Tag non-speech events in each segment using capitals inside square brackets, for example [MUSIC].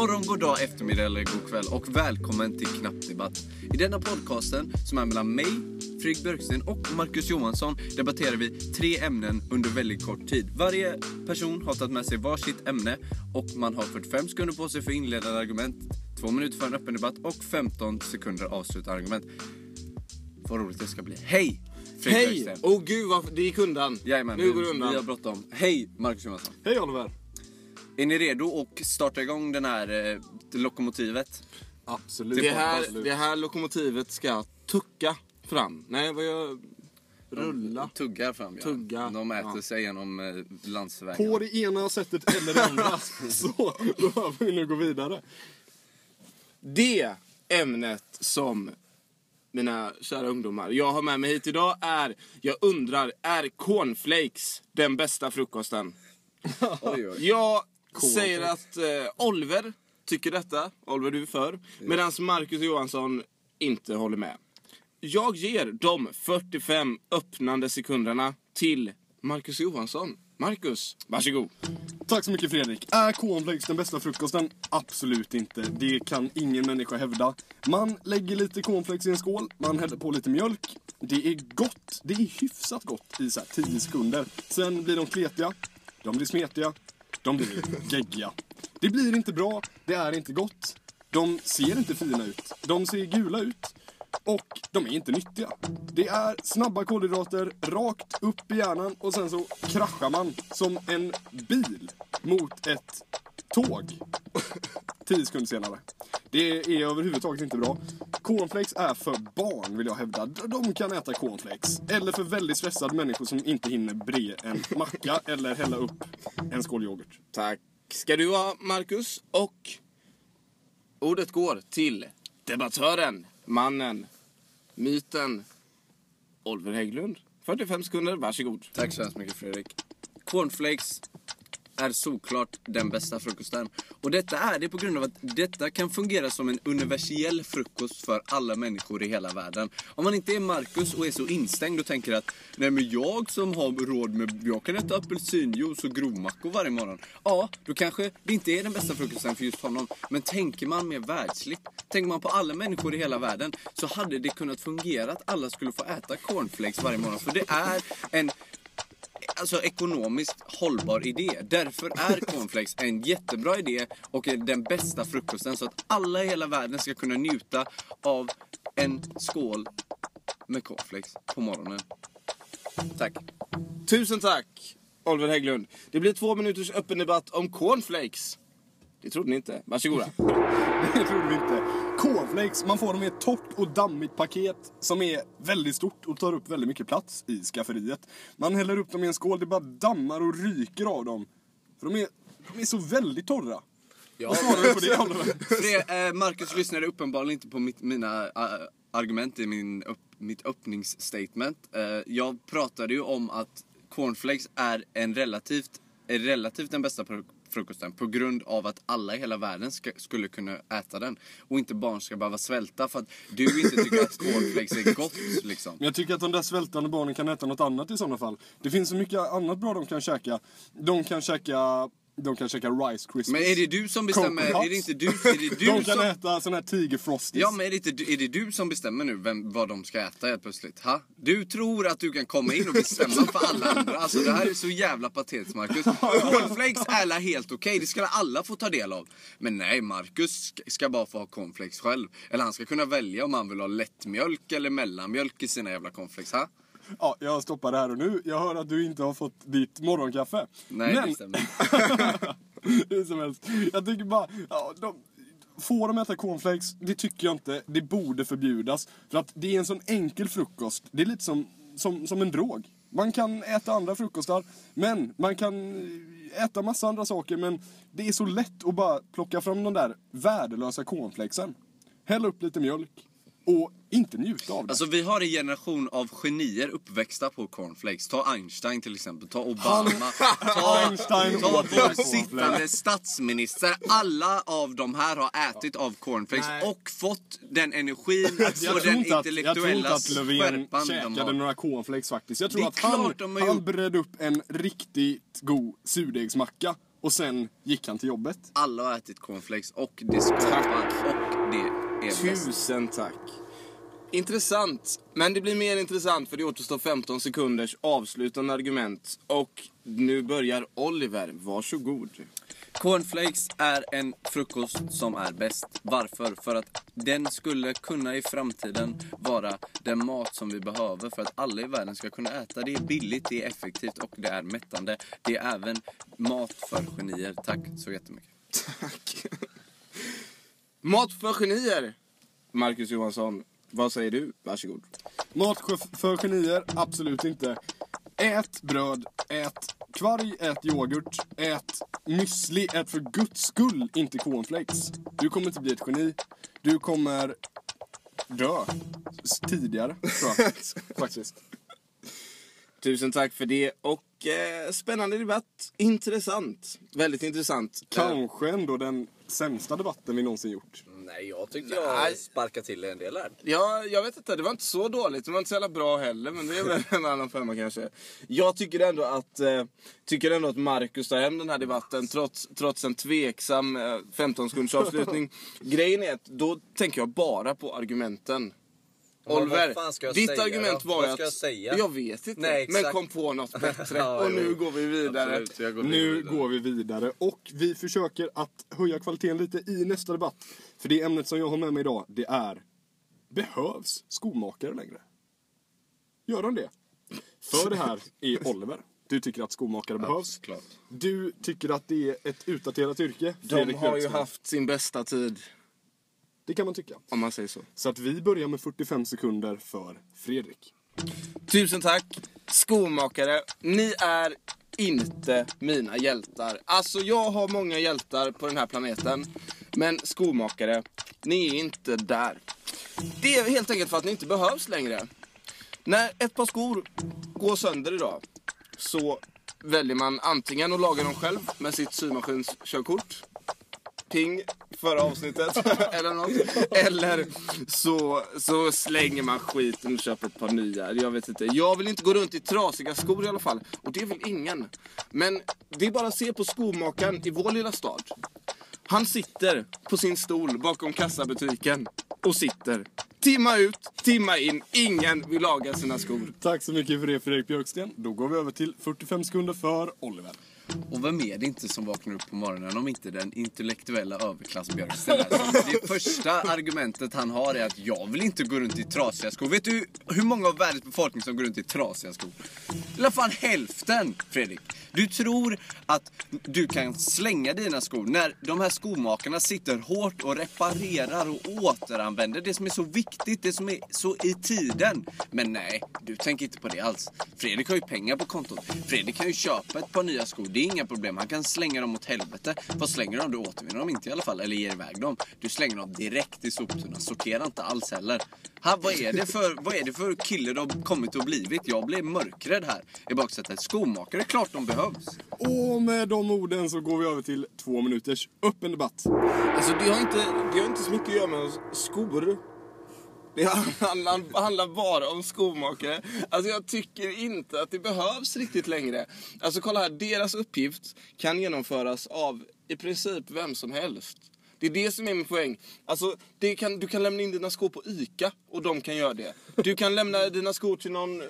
morgon, god dag, eftermiddag eller god kväll och välkommen till Knappdebatt. I denna podcasten, som är mellan mig, Fredrik Björksten och Marcus Johansson, debatterar vi tre ämnen under väldigt kort tid. Varje person har tagit med sig varsitt ämne och man har 45 sekunder på sig för inledande argument, två minuter för en öppen debatt och 15 sekunder avslutande argument. Vad roligt det ska bli. Hej! Fredrik Hej! Björksten. Åh oh, gud, vad, det gick undan. Jajamän, nu går det vi, undan. vi har bråttom. Hej Marcus Johansson. Hej Oliver! Är ni redo att starta igång den här eh, lokomotivet? Absolut. det, här, det här lokomotivet ska tucka fram. Nej, vad gör... Rulla. Tuggar fram ja. Tugga, De äter ja. sig genom eh, landsvägen. På det ena sättet eller det andra. [LAUGHS] Så, behöver vi nu gå vidare. Det ämnet som mina kära ungdomar jag har med mig hit idag är, jag undrar, är cornflakes den bästa frukosten? [LAUGHS] Oj, oj. Jag säger att eh, Oliver tycker detta, Oliver du är för, medan Marcus Johansson inte håller med. Jag ger de 45 öppnande sekunderna till Marcus Johansson. Marcus, varsågod. Tack så mycket Fredrik. Är cornflakes den bästa frukosten? Absolut inte. Det kan ingen människa hävda. Man lägger lite cornflakes i en skål, man häller på lite mjölk. Det är gott. Det är hyfsat gott i så här 10 sekunder. Sen blir de kletiga, de blir smetiga, de blir [LAUGHS] geggiga. Det blir inte bra, det är inte gott. De ser inte fina ut. De ser gula ut. Och de är inte nyttiga. Det är snabba kolhydrater rakt upp i hjärnan och sen så kraschar man som en bil mot ett tåg. [LAUGHS] Tio sekunder senare. Det är överhuvudtaget inte bra. Cornflakes är för barn vill jag hävda. De kan äta cornflakes. Eller för väldigt stressade människor som inte hinner bre en macka eller hälla upp en skål yoghurt. Tack ska du ha Marcus och ordet går till debattören, mannen, myten, Oliver Hägglund. 45 sekunder, varsågod. Tack så hemskt mycket Fredrik. Cornflakes är såklart den bästa frukosten. Och detta är det på grund av att detta kan fungera som en universell frukost för alla människor i hela världen. Om man inte är Marcus och är så instängd och tänker att nej men jag som har råd med, jag kan äta apelsinjuice och grovmackor varje morgon. Ja, då kanske det inte är den bästa frukosten för just honom. Men tänker man mer världsligt, tänker man på alla människor i hela världen så hade det kunnat fungera att alla skulle få äta cornflakes varje morgon. För det är en alltså ekonomiskt hållbar idé. Därför är cornflakes en jättebra idé och är den bästa frukosten så att alla i hela världen ska kunna njuta av en skål med cornflakes på morgonen. Tack. Tusen tack, Oliver Hägglund. Det blir två minuters öppen debatt om cornflakes. Det trodde ni inte. Varsågoda. [LAUGHS] Det trodde vi inte. Cornflakes, man får dem i ett torrt och dammigt paket som är väldigt stort och tar upp väldigt mycket plats i skafferiet. Man häller upp dem i en skål, det bara dammar och ryker av dem. För de är, de är så väldigt torra. Vad svarar du på det Oliver? [LAUGHS] Eh, Marcus lyssnade uppenbarligen inte på mitt, mina eh, argument i min upp, mitt öppningsstatement. Eh, jag pratade ju om att cornflakes är en relativt, är relativt den bästa pro- frukosten på grund av att alla i hela världen ska, skulle kunna äta den. Och inte barn ska behöva svälta för att du inte tycker att cornflakes är gott liksom. Men jag tycker att de där svältande barnen kan äta något annat i sådana fall. Det finns så mycket annat bra de kan käka. De kan käka, de kan käka Rice Krispies. Men är det du som bestämmer? Är det inte du, är det du de kan som... äta såna här tigerfrosties. Ja men är det, inte, är det du som bestämmer nu vem, vad de ska äta helt plötsligt? Ha? Du tror att du kan komma in och bestämma för alla andra. Alltså det här är så jävla patetiskt Marcus. Cornflakes är helt okej, det ska alla få ta del av. Men nej, Marcus ska- ska bara få ha cornflakes själv. Eller han ska kunna välja om han vill ha lättmjölk eller mellanmjölk i sina jävla cornflakes. Ha? Ja, jag stoppar det här och nu. Jag hör att du inte har fått ditt morgonkaffe. Nej, Men, det stämmer. [LAUGHS] hur som helst. Jag tycker bara, ja, de, får de äta cornflakes? Det tycker jag inte. Det borde förbjudas. För att det är en sån enkel frukost. Det är lite som, som, som en drog. Man kan äta andra frukostar, men man kan äta massa andra saker. Men det är så lätt att bara plocka fram de där värdelösa cornflakesen. Hälla upp lite mjölk och inte njuta av det. Alltså vi har en generation av genier uppväxta på cornflakes. Ta Einstein till exempel, ta Obama, ta, [LAUGHS] Einstein ta vår sittande statsminister. Alla av de här har ätit av cornflakes Nej. och fått den energin och den att, jag tror intellektuella inte att Löfven skärpan de käkade har. några cornflakes faktiskt. Jag tror att han, de har han gjort. bredde upp en riktigt god surdegsmacka och sen gick han till jobbet. Alla har ätit cornflakes och det skapar och det är bäst. Tusen tack. Intressant. Men det blir mer intressant för det återstår 15 sekunders avslutande argument. Och nu börjar Oliver. Varsågod. Cornflakes är en frukost som är bäst. Varför? För att den skulle kunna i framtiden vara den mat som vi behöver för att alla i världen ska kunna äta. Det är billigt, det är effektivt och det är mättande. Det är även mat för genier. Tack så jättemycket. Tack. Mat för genier. Marcus Johansson, vad säger du? Varsågod. Mat för genier, absolut inte. Ät bröd, ät kvarg, ät yoghurt, ät müsli, ät för guds skull inte cornflakes. Du kommer inte bli ett geni. Du kommer dö tidigare, tror jag. [LAUGHS] Faktiskt. Tusen tack för det. Och eh, spännande debatt. Intressant. Väldigt intressant. Kanske ändå den sämsta debatten vi någonsin gjort. Nej, jag tyckte Nej. jag sparkade till en del här. Ja, jag vet inte. Det var inte så dåligt. Det var inte så jävla bra heller. Men det är väl [LAUGHS] en annan femma kanske. Jag tycker ändå att, eh, tycker ändå att Marcus tar hem den här debatten trots, trots en tveksam eh, 15 sekunders avslutning. [LAUGHS] Grejen är att då tänker jag bara på argumenten. Oliver, vad fan ska jag ditt säga argument då? var ju att... jag säga? Jag vet inte. Nej, men kom på något [LAUGHS] bättre. Ja, och nu går vi vidare. Absolut, går Nu vidare. går vi vidare och vi försöker att höja kvaliteten lite i nästa debatt. För det ämnet som jag har med mig idag, det är Behövs skomakare längre? Gör de det? För det här är [LAUGHS] Oliver. Du tycker att skomakare behövs. Klart. Du tycker att det är ett utdaterat yrke. De Fredrik har ju haft sin bästa tid, Det kan man tycka. om man säger så. Så att vi börjar med 45 sekunder för Fredrik. Tusen tack. Skomakare, ni är inte mina hjältar. Alltså jag har många hjältar på den här planeten. Men skomakare, ni är inte där. Det är helt enkelt för att ni inte behövs längre. När ett par skor går sönder idag så väljer man antingen att laga dem själv med sitt symaskinskörkort ping förra avsnittet [LAUGHS] eller något. Eller så, så slänger man skiten och köper ett par nya. Jag vet inte. Jag vill inte gå runt i trasiga skor i alla fall. Och det vill ingen. Men det är bara att se på skomakaren i vår lilla stad. Han sitter på sin stol bakom kassabutiken och sitter. Timma ut, timma in. Ingen vill laga sina skor. Tack så mycket för det Fredrik Björksten. Då går vi över till 45 sekunder för Oliver. Och vem är det inte som vaknar upp på morgonen om inte den intellektuella överklassbjörnen? Det första argumentet han har är att jag vill inte gå runt i trasiga skor. Vet du hur många av världens befolkning som går runt i trasiga skor? I alla fall hälften, Fredrik. Du tror att du kan slänga dina skor när de här skomakarna sitter hårt och reparerar och återanvänder det som är så viktigt, det som är så i tiden. Men nej, du tänker inte på det alls. Fredrik har ju pengar på kontot. Fredrik kan ju köpa ett par nya skor, det är inga problem. Han kan slänga dem åt helvete. Vad slänger du dem? Du återvinner dem inte i alla fall, eller ger iväg dem. Du slänger dem direkt i soptunnan, sorterar inte alls heller. Ha, vad, är det för, vad är det för kille du har kommit och blivit? Jag blir mörkrädd här i baksätet. Skomakare, klart de behövs. Och med de orden så går vi över till två minuters öppen debatt. Alltså det har inte, det har inte så mycket att göra med skor. Det handlar, handlar bara om skomakare. Alltså jag tycker inte att det behövs riktigt längre. Alltså kolla här, deras uppgift kan genomföras av i princip vem som helst. Det är det som är min poäng. Alltså, det kan, du kan lämna in dina skor på ICA och de kan göra det. Du kan lämna dina skor till någon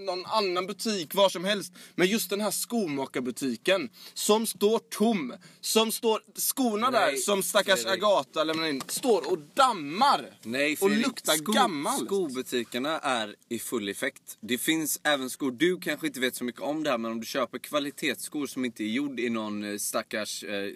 någon annan butik, var som helst. Men just den här skomakarbutiken som står tom. Som står, skorna där Nej, som stackars Fredrik. Agata lämnar in, står och dammar. Nej, och Fredrik, luktar sko- gammalt. Skobutikerna är i full effekt. Det finns även skor, du kanske inte vet så mycket om det här, men om du köper kvalitetsskor som inte är gjord i någon eh, stackars eh,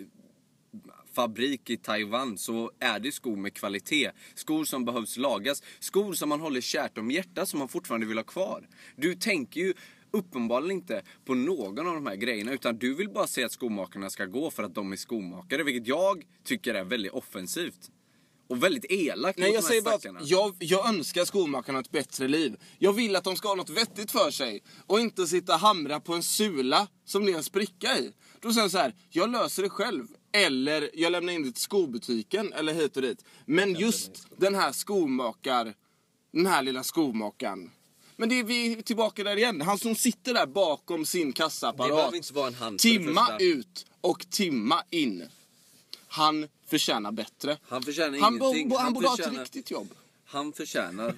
fabrik i Taiwan så är det skor med kvalitet. Skor som behövs lagas. Skor som man håller kärt om hjärtat som man fortfarande vill ha kvar. Du tänker ju uppenbarligen inte på någon av de här grejerna utan du vill bara se att skomakarna ska gå för att de är skomakare. Vilket jag tycker är väldigt offensivt. Och väldigt elakt Nej, mot jag de här säger bara stackarna. att jag, jag önskar skomakarna ett bättre liv. Jag vill att de ska ha något vettigt för sig. Och inte sitta och hamra på en sula som det är en spricka i. Då säger jag så här, jag löser det själv. Eller jag lämnar in det till skobutiken eller hit och dit. Men just den här skomakar, den här lilla skomakaren. Men det är vi tillbaka där igen. Han som sitter där bakom sin Det kassaapparat. behöver inte vara en hand för det Timma första. ut och timma in. Han förtjänar bättre. Han förtjänar Han, ingenting. bo, han, borde ha ett riktigt jobb. Han förtjänar,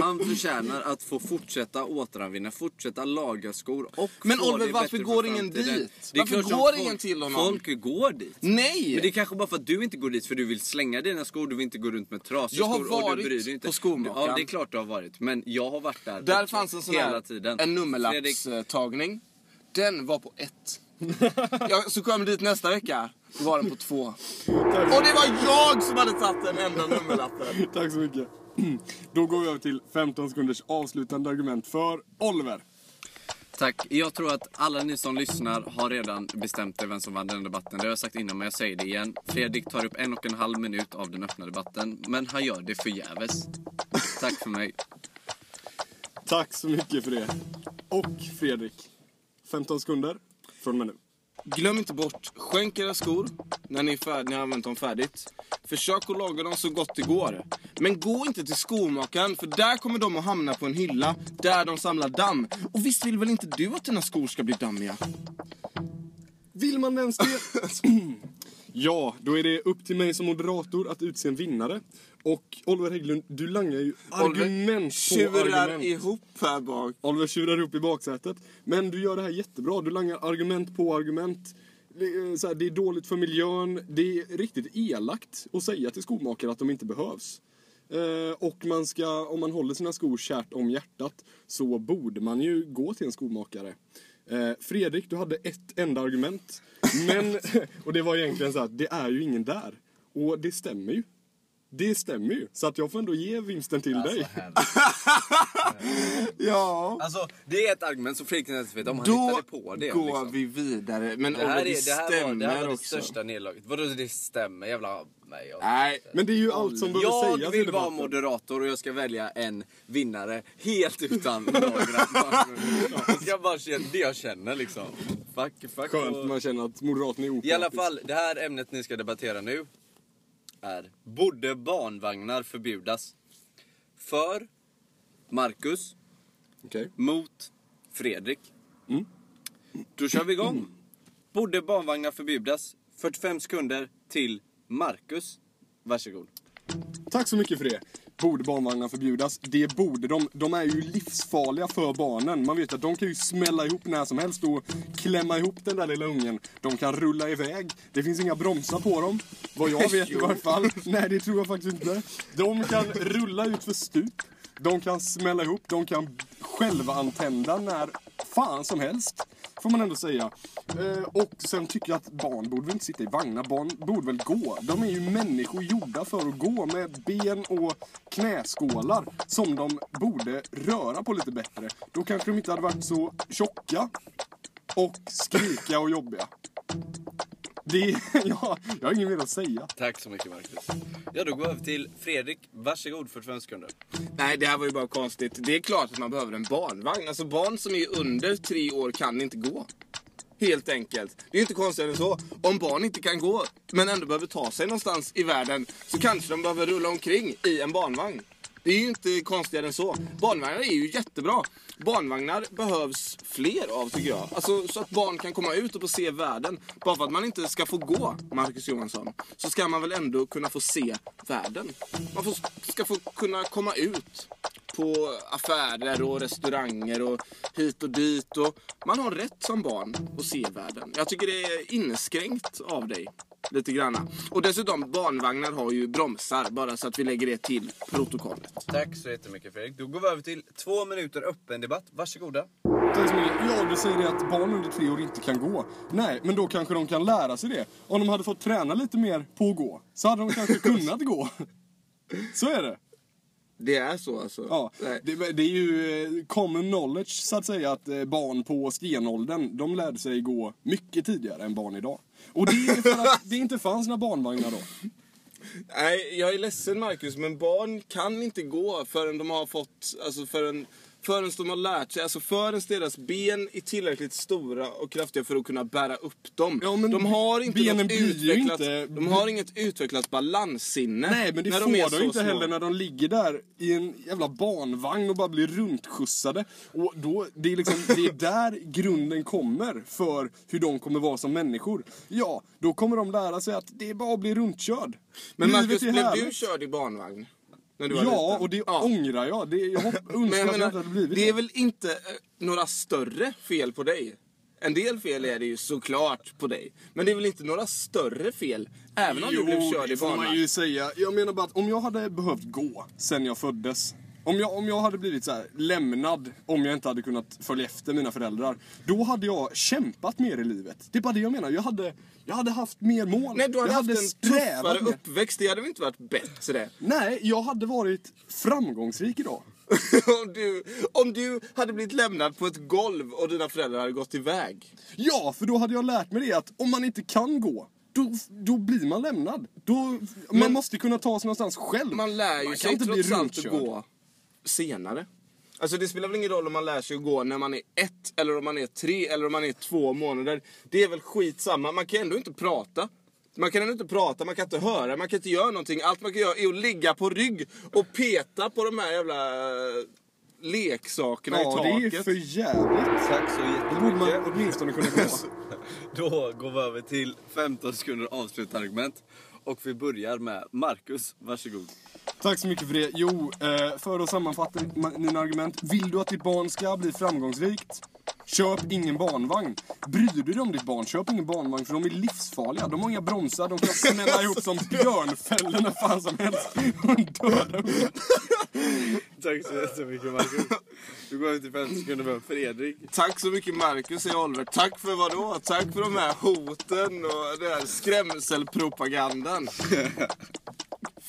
[LAUGHS] han förtjänar att få fortsätta återanvinna, fortsätta laga skor och Men få Oliver, det varför går ingen dit? Det är Varför går folk- ingen till honom? Folk går dit. Nej! Men det är kanske bara för att du inte går dit för du vill slänga dina skor, du vill inte gå runt med trasiga Jag har skor och varit du bryr dig inte. på skomakaren. Ja, det är klart du har varit. Men jag har varit där. Där fanns en sån hela här, tiden. en Fredrik, nummerlappstagning. Den var på ett. [LAUGHS] jag, så kom jag dit nästa vecka. Då var den på två. Och det var jag som hade tagit den enda nummerlappen. [LAUGHS] Tack så mycket. [CLEARS THROAT] Då går vi över till 15 sekunders avslutande argument för Oliver. Tack. Jag tror att alla ni som lyssnar har redan bestämt er vem som vann den debatten. Det har jag sagt innan men jag säger det igen. Fredrik tar upp en och en halv minut av den öppna debatten. Men han gör det förgäves. Tack för mig. Tack så mycket för det. Och Fredrik, 15 sekunder från och med nu. Glöm inte bort, skänk era skor när ni, är färd, ni har använt dem färdigt. Försök att laga dem så gott det går. Men gå inte till skomakaren för där kommer de att hamna på en hylla där de samlar damm. Och visst vill väl inte du att dina skor ska bli dammiga? Vill man ens det? [LAUGHS] ja, då är det upp till mig som moderator att utse en vinnare. Och Oliver Hägglund, du langar ju argument på argument. ihop här bak. Oliver tjurar upp i baksätet. Men du gör det här jättebra. Du langar argument på argument. Det är, så här, det är dåligt för miljön. Det är riktigt elakt att säga till skomakare att de inte behövs. Eh, och man ska, om man håller sina skor kärt om hjärtat så borde man ju gå till en skomakare. Eh, Fredrik, du hade ett enda argument. Men, [LAUGHS] och det var egentligen så att det är ju ingen där. Och det stämmer ju. Det stämmer ju. Så att jag får ändå ge vinsten till dig. [LAUGHS] Ja. Alltså, det är ett argument som Fredrik inte vet om. Han Då hittade på det. går liksom. vi vidare. Men Det här, är, det, här stämmer var, det här var det också. största nederlaget. Vadå det stämmer? Jävla... Nej, jag... Nej, Men det är ju allt som behöver sägas Jag vill vara moderator och jag ska välja en vinnare helt utan [LAUGHS] några Jag ska bara känna det jag känner liksom. Fuck, fuck. Skönt och- man känner att Moderaterna är I alla opartisk. fall, det här ämnet ni ska debattera nu är Borde barnvagnar förbjudas? För Marcus Okej. mot Fredrik. Mm. Då kör vi igång. Borde barnvagnar förbjudas? 45 sekunder till Marcus. Varsågod. Tack så mycket för det. Borde barnvagnar förbjudas? Det borde de. De är ju livsfarliga för barnen. Man vet att de kan ju smälla ihop när som helst och klämma ihop den där lilla ungen. De kan rulla iväg. Det finns inga bromsar på dem. Vad jag [LAUGHS] vet i varje fall. Nej, det tror jag faktiskt inte. De kan rulla ut för stup. De kan smälla ihop. De kan självantända när fan som helst. Får man ändå säga. Eh, och sen tycker jag att barn borde väl inte sitta i vagnar. Barn borde väl gå. De är ju människor gjorda för att gå med ben och knäskålar som de borde röra på lite bättre. Då kanske de inte hade varit så tjocka och skrikiga och jobbiga. Det, [LAUGHS] ja, jag har inget mer att säga. Tack så mycket Marcus. Ja, då går vi över till Fredrik. Varsågod 45 sekunder. Nej, det här var ju bara konstigt. Det är klart att man behöver en barnvagn. Alltså barn som är under tre år kan inte gå. Helt enkelt. Det är ju inte konstigare än så. Om barn inte kan gå, men ändå behöver ta sig någonstans i världen, så kanske de behöver rulla omkring i en barnvagn. Det är ju inte konstigare än så. Barnvagnar är ju jättebra. Barnvagnar behövs fler av tycker jag. Alltså så att barn kan komma ut och få se världen. Bara för att man inte ska få gå, Marcus Johansson, så ska man väl ändå kunna få se världen. Man får, ska få kunna komma ut på affärer och restauranger och hit och dit. Och man har rätt som barn att se världen. Jag tycker det är inskränkt av dig. Lite granna. Och dessutom, barnvagnar har ju bromsar. Bara så att vi lägger det till protokollet. Tack så jättemycket Fredrik. Då går vi över till två minuter öppen debatt. Varsågoda. Tack så mycket. Ja, du säger det att barn under tre år inte kan gå. Nej, men då kanske de kan lära sig det. Om de hade fått träna lite mer på att gå, så hade de kanske [LAUGHS] kunnat gå. Så är det. Det är så alltså? Ja, det, det är ju eh, common knowledge så att säga att eh, barn på stenåldern, de lärde sig gå mycket tidigare än barn idag. Och det är för att det inte fanns några barnvagnar då. Nej, jag är ledsen Marcus, men barn kan inte gå förrän de har fått, alltså förrän Förrän de har lärt sig, alltså förrän deras ben är tillräckligt stora och kraftiga för att kunna bära upp dem. Ja, de har inte benen utvecklat, inte- de har inget utvecklat balanssinne. Nej men det när får de är de inte små. heller när de ligger där i en jävla barnvagn och bara blir runtskjutsade. Och då, det, är liksom, det är där grunden kommer för hur de kommer vara som människor. Ja, då kommer de lära sig att det är bara att bli runtkörd. Men Marcus, blev du körd i barnvagn? När du var Ja, liten? och det Ja. ångrar jag. Det, jag önskar Men att jag hade blivit det är väl inte eh, några större fel på dig? En del fel är det ju såklart på dig. Men det är väl inte några större fel? Även om du blev körd i det får man ju säga. Jag menar bara att om jag hade behövt gå sen jag föddes. Om jag, om jag hade blivit så här lämnad, om jag inte hade kunnat följa efter mina föräldrar. Då hade jag kämpat mer i livet. Det är bara det jag menar. Jag hade, jag hade haft mer mål. Nej, du hade jag haft en strävat tuffare uppväxt. Det hade väl inte varit bättre? Nej, jag hade varit framgångsrik idag. [LAUGHS] om, du, om du hade blivit lämnad på ett golv och dina föräldrar hade gått iväg. Ja, för då hade jag lärt mig det att om man inte kan gå, då, då blir man lämnad. Då, man måste kunna ta sig någonstans själv. Man lär ju kan sig inte bli trots allt att gå senare. Alltså det spelar väl ingen roll om man lär sig att gå när man är ett, eller om man är tre, eller om man är två månader. Det är väl skitsamma. Man kan ändå inte prata. Man kan ändå inte prata, man kan inte höra, man kan inte göra någonting. Allt man kan göra är att ligga på rygg och peta på de här jävla eh, leksakerna Ja, i det är taket. för jävligt. Tack så Då borde man jättemycket. åtminstone kunna gå. [LAUGHS] Då går vi över till 15 sekunder avslutargument. Och vi börjar med Marcus, varsågod. Tack så mycket för det. Jo, eh, för att sammanfatta ma- mina argument. Vill du att ditt barn ska bli framgångsrikt? Köp ingen barnvagn. Bryr du dig om ditt barn, köp ingen barnvagn för de är livsfarliga. De har inga bromsar, de kan smälla [LAUGHS] ihop som björnfällor när fan som helst. Tack så jättemycket Marcus. Du går över till 15 sekunder med Fredrik. Tack så mycket Marcus säger Oliver. Tack för vad då? Tack för de här hoten och den här skrämselpropagandan. [LAUGHS]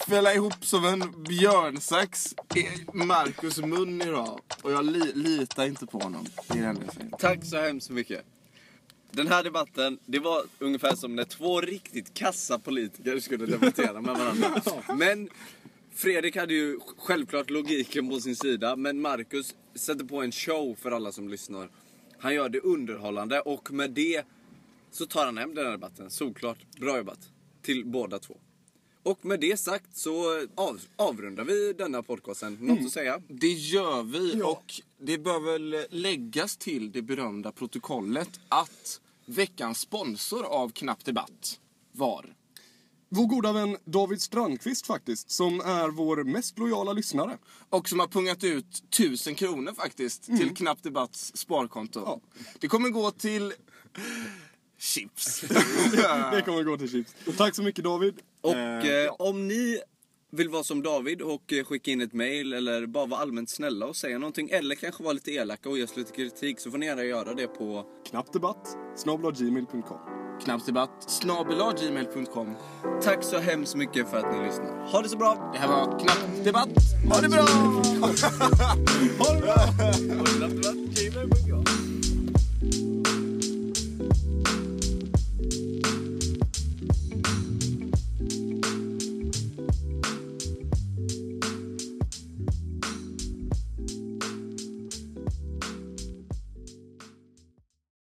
Fälla ihop som en björnsax i Marcus mun idag. Och jag li litar inte på honom. Det är det enda jag säger. Tack så hemskt mycket. Den här debatten, det var ungefär som när två riktigt kassa politiker skulle debattera med varandra. [LAUGHS] Men Fredrik hade ju självklart logiken på sin sida, men Marcus sätter på en show för alla som lyssnar. Han gör det underhållande och med det så tar han hem den här debatten. Solklart. Bra jobbat. Till båda två. Och med det sagt så av, avrundar vi denna podcasten. Något att säga? Det gör vi Ja. och det bör väl läggas till det berömda protokollet att veckans sponsor av Knapp Debatt var Vår goda vän David Strandqvist faktiskt, som är vår mest lojala lyssnare. Och som har pungat ut tusen kronor faktiskt till Knapp Debatts sparkonto. Ja. Det kommer gå till chips. Det kommer gå till chips. Tack så mycket David. Och Eh, eh, om ni vill vara som David och eh, skicka in ett mail eller bara vara allmänt snälla och säga någonting eller kanske vara lite elaka och ge oss lite kritik så får ni gärna göra det på Knappdebatt, snabel-a-gmail.com. Knapp Debatt snabel-a gmail.com. Tack så hemskt mycket för att ni lyssnar. Ha det så bra! Det här var Knapp Debatt. Ha det bra! Ha det bra!